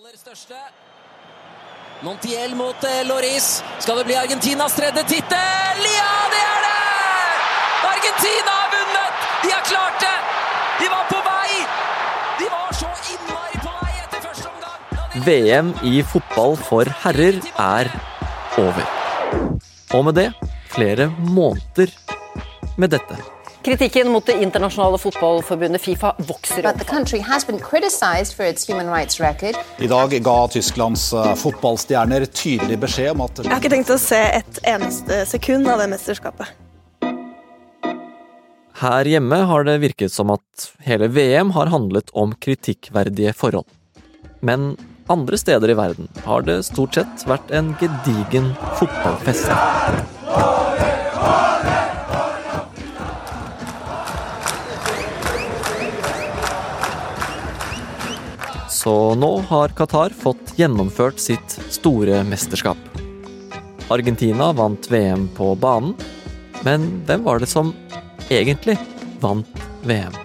aller største. Montiel mot eh, Loris. Skal det bli Argentinas tredje tittel? Ja, det er det! Argentina har vunnet! De har klart det! De var på vei! De var så innmari på vei etter første omgang. VM i fotball for herrer er over. Og med det flere måneder med dette. Kritikken mot det internasjonale fotballforbundet Fifa vokser. But the country has been criticized for its human rights record. I dag ga Tysklands eh, fotballstjerner tydelig beskjed om at Jeg har ikke tenkt å se et eneste sekund av det mesterskapet. Her hjemme har det virket som at hele VM har handlet om kritikkverdige forhold. Men andre steder i verden har det stort sett vært en gedigen fotballfest. Så nå har Qatar fått gjennomført sitt store mesterskap. Argentina vant VM på banen, men hvem var det som egentlig vant VM?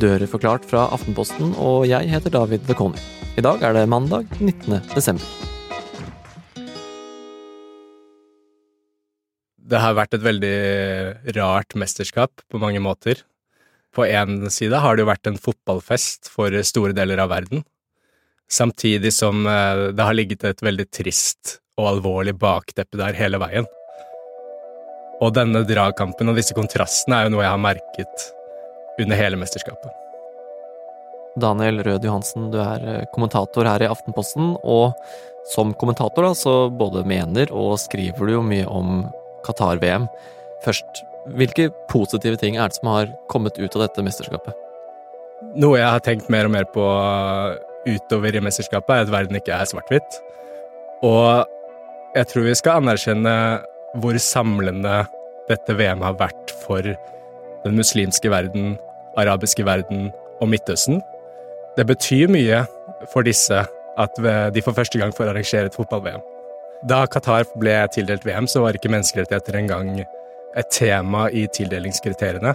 Dører forklart fra Aftenposten, og jeg heter David Bekoni. I dag er det mandag 19. desember. Det har vært et veldig rart mesterskap på mange måter. På én side har det jo vært en fotballfest for store deler av verden, samtidig som eh, det har ligget et veldig trist og alvorlig bakteppe der hele veien. Og denne dragkampen og disse kontrastene er jo noe jeg har merket under hele mesterskapet. Daniel Rød Johansen, du er eh, kommentator her i Aftenposten, og som kommentator da, så både mener og skriver du jo mye om Qatar-VM. Først, hvilke positive ting er det som har kommet ut av dette mesterskapet? Noe jeg har tenkt mer og mer på utover i mesterskapet, er at verden ikke er svart-hvitt. Og jeg tror vi skal anerkjenne hvor samlende dette VM har vært for den muslimske verden, arabiske verden og Midtøsten. Det betyr mye for disse at de for første gang får arrangere et fotball-VM. Da Qatar ble tildelt VM, så var ikke menneskerettigheter engang et tema i tildelingskriteriene.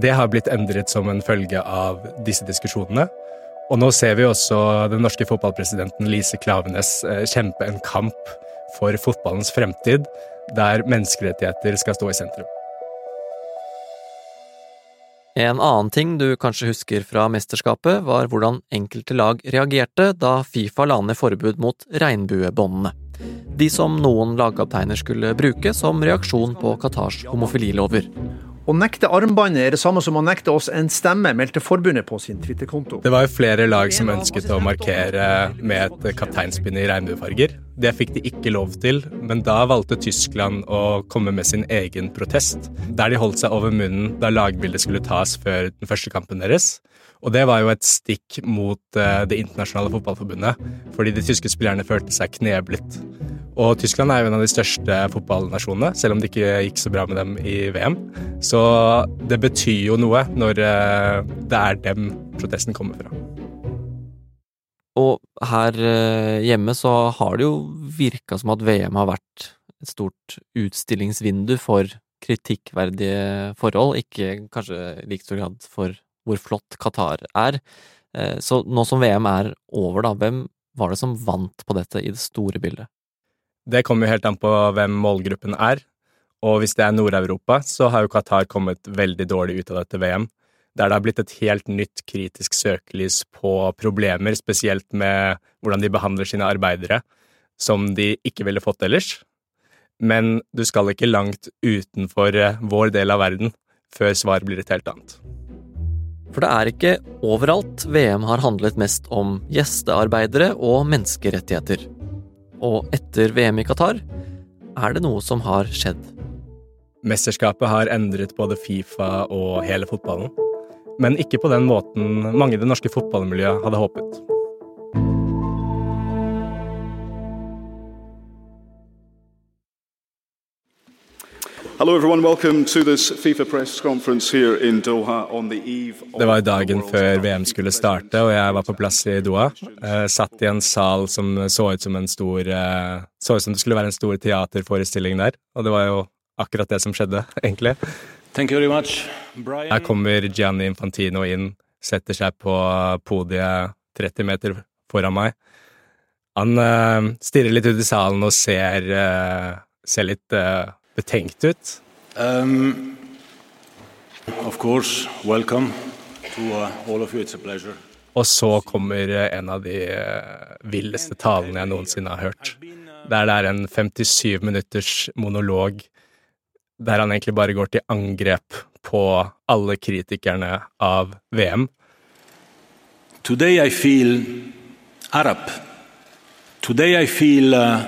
Det har blitt endret som en følge av disse diskusjonene. Og nå ser vi også den norske fotballpresidenten Lise Klavenes eh, kjempe en kamp for fotballens fremtid, der menneskerettigheter skal stå i sentrum. En annen ting du kanskje husker fra mesterskapet, var hvordan enkelte lag reagerte da Fifa la ned forbud mot regnbuebåndene. De som noen lagkapteiner skulle bruke som reaksjon på Qatars homofililover. Å nekte armbåndet er det samme som å nekte oss en stemme, meldte forbundet på sin Twitter-konto. Det var jo flere lag som ønsket å markere med et kapteinspinn i regnbuefarger. Det fikk de ikke lov til, men da valgte Tyskland å komme med sin egen protest, der de holdt seg over munnen da lagbildet skulle tas før den første kampen deres. Og det var jo et stikk mot uh, Det internasjonale fotballforbundet, fordi de tyske spillerne følte seg kneblet. Og Tyskland er jo en av de største fotballnasjonene, selv om det ikke gikk så bra med dem i VM. Så det betyr jo noe når uh, det er dem protesten kommer fra. Og her uh, hjemme så har det jo virka som at VM har vært et stort utstillingsvindu for kritikkverdige forhold, ikke kanskje i like stor grad for hvor flott Qatar er. Så nå som VM er over, da, hvem var det som vant på dette i det store bildet? Det kommer jo helt an på hvem målgruppen er. Og hvis det er Nord-Europa, så har jo Qatar kommet veldig dårlig ut av dette VM. Der det har blitt et helt nytt kritisk søkelys på problemer, spesielt med hvordan de behandler sine arbeidere, som de ikke ville fått ellers. Men du skal ikke langt utenfor vår del av verden før svaret blir et helt annet. For det er ikke overalt VM har handlet mest om gjestearbeidere og menneskerettigheter. Og etter VM i Qatar er det noe som har skjedd. Mesterskapet har endret både Fifa og hele fotballen, men ikke på den måten mange i det norske fotballmiljøet hadde håpet. Det var dagen før VM skulle starte, og jeg var på plass i Doha. Eh, satt i en sal som så ut som en stor eh, Så ut som det skulle være en stor teaterforestilling der, og det var jo akkurat det som skjedde, egentlig. Thank you very much, Brian. Her kommer Gianni Infantino inn, setter seg på podiet 30 meter foran meg. Han uh, stirrer litt ut i salen og ser, uh, ser litt uh, betenkt ut. Um, of course, welcome to all of you. It's a pleasure. Og så kommer en av de villeste talene jeg noensinne har hørt. Der det er en 57 minutters monolog der han egentlig bare går til angrep på alle kritikerne av VM. Today I feel Arab. Today I feel uh,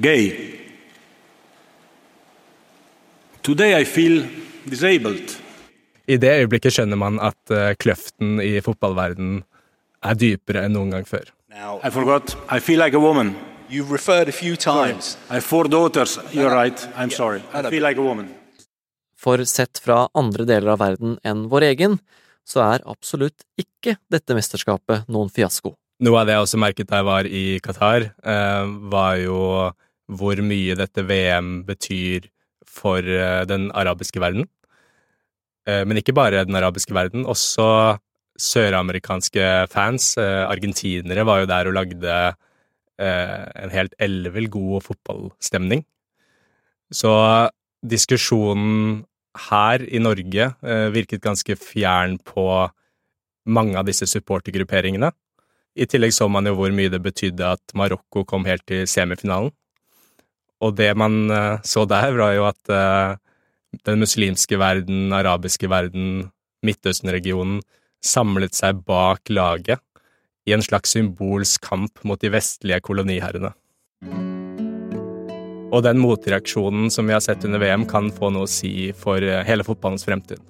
gay. Today I feel disabled. I det øyeblikket skjønner man at uh, kløften i fotballverdenen er dypere enn noen gang før. Now, I forgot. I feel like a woman. You referred a few times. I have four daughters. You're right. I'm sorry. I feel like a woman. For sett fra andre deler av verden enn vår egen, så er absolutt ikke dette mesterskapet noen fiasko. Noe av det jeg også merket da jeg var i Qatar, eh, var jo hvor mye dette VM betyr for eh, den arabiske verden. Eh, men ikke bare den arabiske verden, også søramerikanske fans. Eh, argentinere var jo der og lagde en helt ellevill god fotballstemning. Så diskusjonen her i Norge virket ganske fjern på mange av disse supportergrupperingene. I tillegg så man jo hvor mye det betydde at Marokko kom helt til semifinalen. Og det man eh, så der, var jo at eh, den muslimske verden, arabiske verden, Midtøsten-regionen samlet seg bak laget i en slags symbolsk kamp mot de vestlige koloniherrene. Og den motreaksjonen som vi har sett under VM, kan få noe å si for eh, hele fotballens fremtid.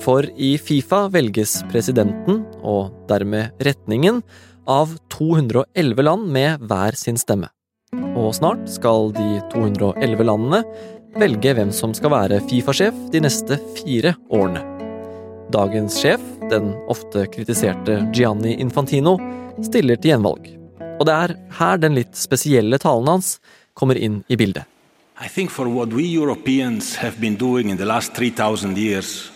For i Fifa velges presidenten, og dermed retningen, av 211 land med hver sin stemme. Og snart skal de 211 landene velge hvem som skal være Fifa-sjef de neste fire årene. Dagens sjef, den ofte kritiserte Gianni Infantino, stiller til gjenvalg. Og det er her den litt spesielle talen hans kommer inn i bildet. I think for what we Europeans have been doing in the last 3000 years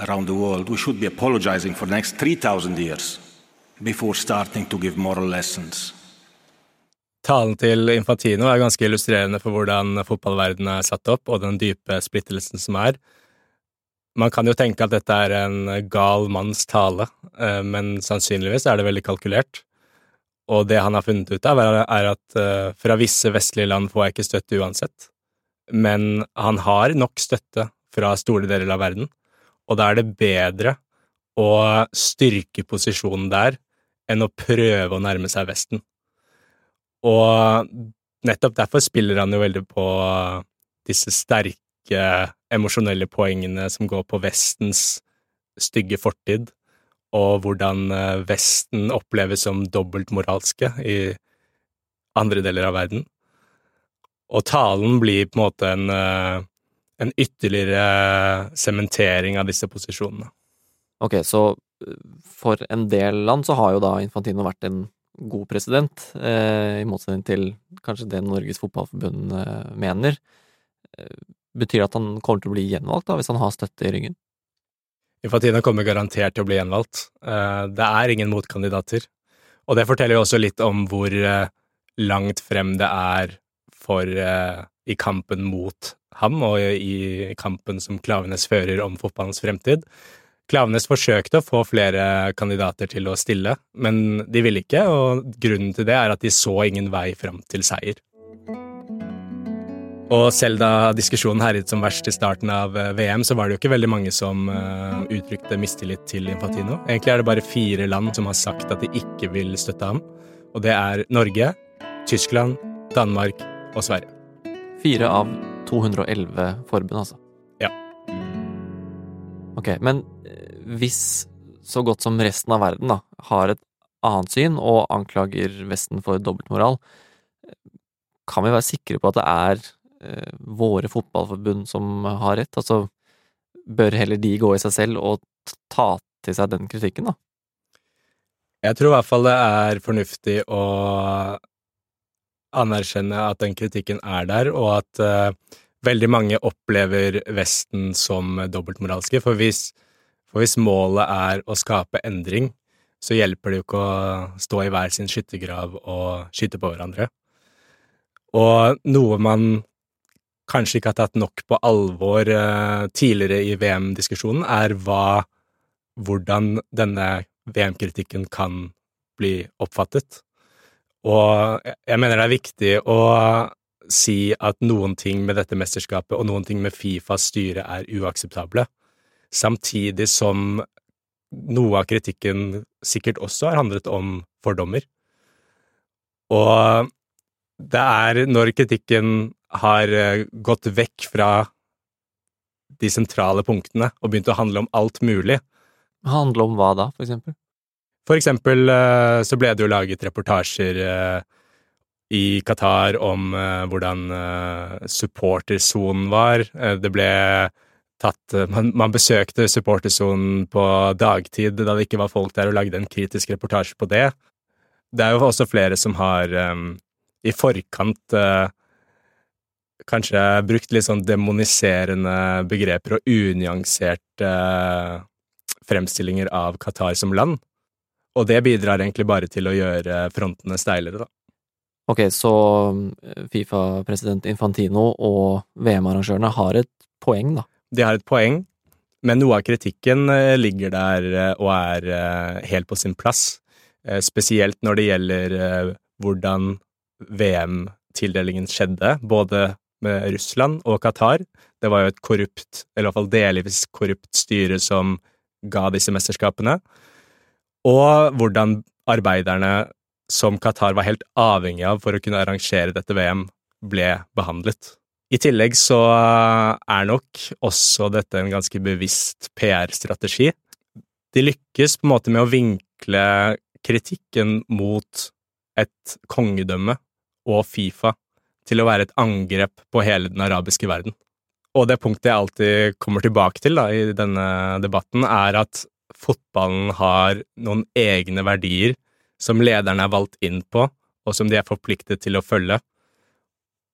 around the world, we should be apologizing for the next 3000 years before starting to give moral lessons. Talen til Infantino er ganske illustrerende for hvordan fotballverdenen er satt opp, og den dype splittelsen som er. Man kan jo tenke at dette er en gal manns tale, eh, men sannsynligvis er det veldig kalkulert. Og det han har funnet ut av, er at uh, fra visse vestlige land får jeg ikke støtte uansett. Men han har nok støtte fra store deler av verden, og da er det bedre å styrke posisjonen der enn å prøve å nærme seg Vesten. Og nettopp derfor spiller han jo veldig på disse sterke emosjonelle poengene som går på Vestens stygge fortid, og hvordan eh, Vesten oppleves som dobbeltmoralske i andre deler av verden. Og talen blir på en måte en, eh, en ytterligere sementering av disse posisjonene. Ok, så eh, for en del land så har jo da Infantino vært en god president, eh, i motsetning til kanskje det Norges Fotballforbund eh, mener. Betyr det at han kommer til å bli gjenvalgt da, hvis han har støtte i ryggen? Infantino kommer garantert til å bli gjenvalgt. Eh, det er ingen motkandidater. Og det forteller jo også litt om hvor eh, langt frem det er for eh, i kampen mot ham, og i kampen som Klavenes fører om fotballens fremtid. Klavenes forsøkte å få flere kandidater til å stille, men de ville ikke, og grunnen til det er at de så ingen vei fram til seier. Og selv da diskusjonen herjet som verst i starten av eh, VM, så var det jo ikke veldig mange som uh, uttrykte mistillit til Infantino. Egentlig er det bare fire land som har sagt at de ikke vil støtte ham. Og det er Norge, Tyskland, Danmark og Sverige. Fire av 211 forbund, altså? Ja. Ok, men eh, hvis så godt som resten av verden da, har et annet syn og anklager Vesten for dobbeltmoral, kan vi være sikre på at det er Eh, våre fotballforbund som har rett? Altså, bør heller de gå i seg selv og ta til seg den kritikken, da? Jeg tror i hvert fall det er fornuftig å anerkjenne at den kritikken er der, og at uh, veldig mange opplever Vesten som dobbeltmoralske. For hvis, for hvis målet er å skape endring, så hjelper det jo ikke å stå i hver sin skyttergrav og skyte på hverandre. Og noe man kanskje ikke har tatt nok på alvor eh, tidligere i VM-diskusjonen, er hva hvordan denne VM-kritikken kan bli oppfattet. Og jeg mener det er viktig å si at noen ting med dette mesterskapet og noen ting med Fifas styre er uakseptable, samtidig som noe av kritikken sikkert også har handlet om fordommer. Og det er når kritikken har eh, gått vekk fra de sentrale punktene og begynt å handle om alt mulig. Handle om hva da, for eksempel? For eksempel eh, så ble det jo laget reportasjer eh, i Qatar om hvordan supportersonen var. Det ble tatt man, man besøkte supportersonen på dagtid da det ikke var folk der, og lagde en kritisk reportasje på det. Det er jo også flere som har um, i forkant uh, kanskje brukt litt sånn demoniserende begreper og unyanserte uh, fremstillinger av Qatar som land. Og det bidrar egentlig bare til å gjøre frontene steilere, da. Ok, så Fifa-president Infantino og VM-arrangørene har et poeng, da? De har et poeng, men noe av kritikken ligger der og er helt på sin plass. Spesielt når det gjelder hvordan VM-tildelingen skjedde, både med Russland og Qatar. Det var jo et korrupt, eller i hvert fall delvis korrupt styre som ga disse mesterskapene. Og hvordan arbeiderne som Qatar var helt avhengig av for å kunne arrangere dette VM, ble behandlet. I tillegg så er nok også dette en ganske bevisst PR-strategi. De lykkes på en måte med å vinkle kritikken mot et kongedømme og Fifa til å være et angrep på hele den arabiske verden. Og det punktet jeg alltid kommer tilbake til da, i denne debatten, er at fotballen har noen egne verdier som lederne er valgt inn på, og som de er forpliktet til å følge.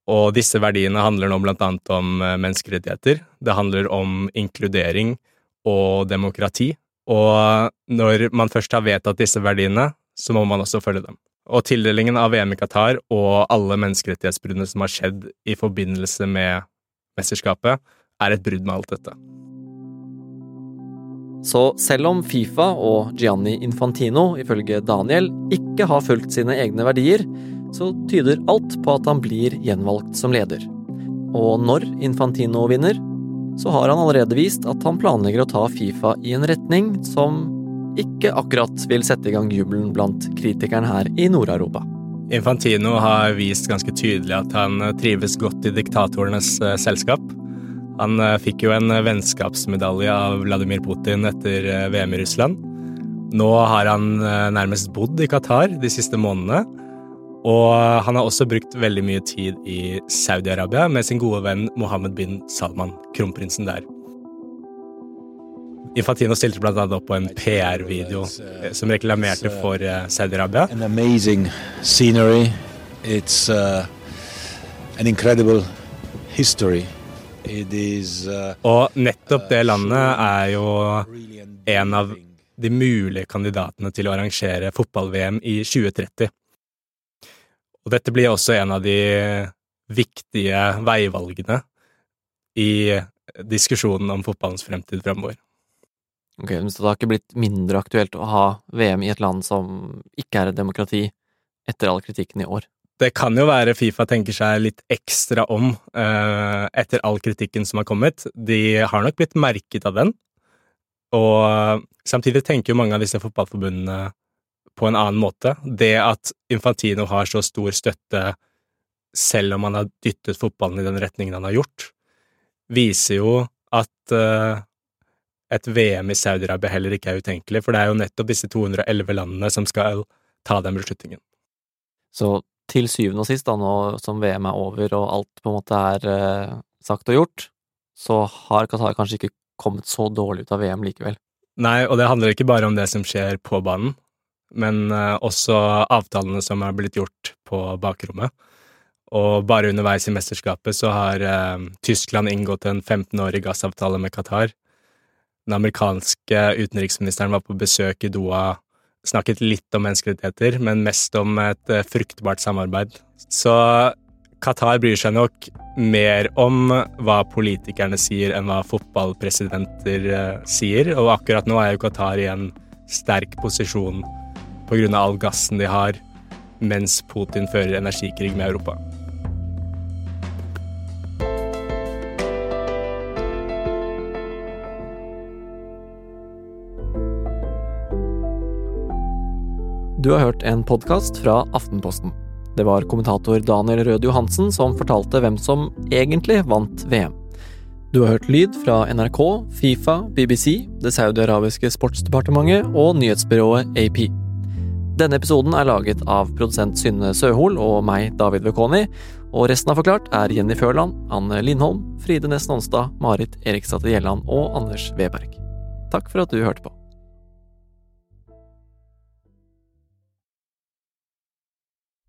Og disse verdiene handler nå blant annet om eh, menneskerettigheter, det handler om inkludering og demokrati, og når man først har vedtatt disse verdiene, så må man også følge dem. Og tildelingen av VM i Qatar og alle menneskerettighetsbruddene som har skjedd i forbindelse med mesterskapet, er et brudd med alt dette. Så selv om Fifa og Gianni Infantino, ifølge Daniel, ikke har fulgt sine egne verdier, så tyder alt på at han blir gjenvalgt som leder. Og når Infantino vinner, så har han allerede vist at han planlegger å ta Fifa i en retning som ikke akkurat vil sette i gang jubelen blant kritikerne her i Nord-Europa. Infantino har vist ganske tydelig at han trives godt i diktatorenes eh, selskap. Han eh, fikk jo en vennskapsmedalje av Vladimir Putin etter eh, VM i Russland. Nå har han nærmest bodd i Qatar de siste månedene. Og han har også brukt veldig mye tid i Saudi-Arabia med sin gode venn Mohammed bin Salman, kronprinsen der. Infantino stilte annet opp på en PR-video eh, som reklamerte for eh, Saudi-Arabia. It's uh, an incredible history. Uh, Og nettopp det landet er jo en av de mulige kandidatene til å arrangere fotball-VM i 2030. Og dette blir også en av de viktige veivalgene i diskusjonen om fotballens fremtid fremover. Ok, Så det har ikke blitt mindre aktuelt å ha VM i et land som ikke er et demokrati, etter all kritikken i år? Det kan jo være Fifa tenker seg litt ekstra om eh, etter all kritikken som har kommet. De har nok blitt merket av den, og samtidig tenker jo mange av disse fotballforbundene på en annen måte. Det at Infantino har så stor støtte selv om han har dyttet fotballen i den retningen han har gjort, viser jo at eh, et VM i Saudi-Arabia heller ikke er utenkelig, for det er jo nettopp disse 211 landene som skal ta den beslutningen. Så til syvende og sist, da, nå som VM er over og alt på en måte er eh, sagt og gjort, så har Qatar kanskje ikke kommet så dårlig ut av VM likevel? Nei, og det handler ikke bare om det som skjer på banen, men eh, også avtalene som er blitt gjort på bakrommet. Og bare underveis i mesterskapet så har eh, Tyskland inngått en 15-årig gassavtale med Qatar. Den amerikanske utenriksministeren var på besøk i Doha snakket litt om menneskerettigheter, men mest om et eh, fruktbart samarbeid. Så Qatar bryr seg nok mer om hva politikerne sier, enn hva fotballpresidenter eh, sier. Og akkurat nå er jo Qatar i en sterk posisjon pga. all gassen de har, mens Putin fører energikrig med Europa. Du har hørt en podkast fra Aftenposten. Det var kommentator Daniel Rød Johansen som fortalte hvem som egentlig vant VM. Du har hørt lyd fra NRK, Fifa, BBC, det saudiarabiske sportsdepartementet og nyhetsbyrået AP. Denne episoden er laget av produsent Synne Søhol og meg, David Vekoni, og resten av Forklart er Jenny Førland, Anne Lindholm, Fride Nesten Nonstad, Marit Eriksdatter Gjelland og Anders Weberg. Takk for at du hørte på.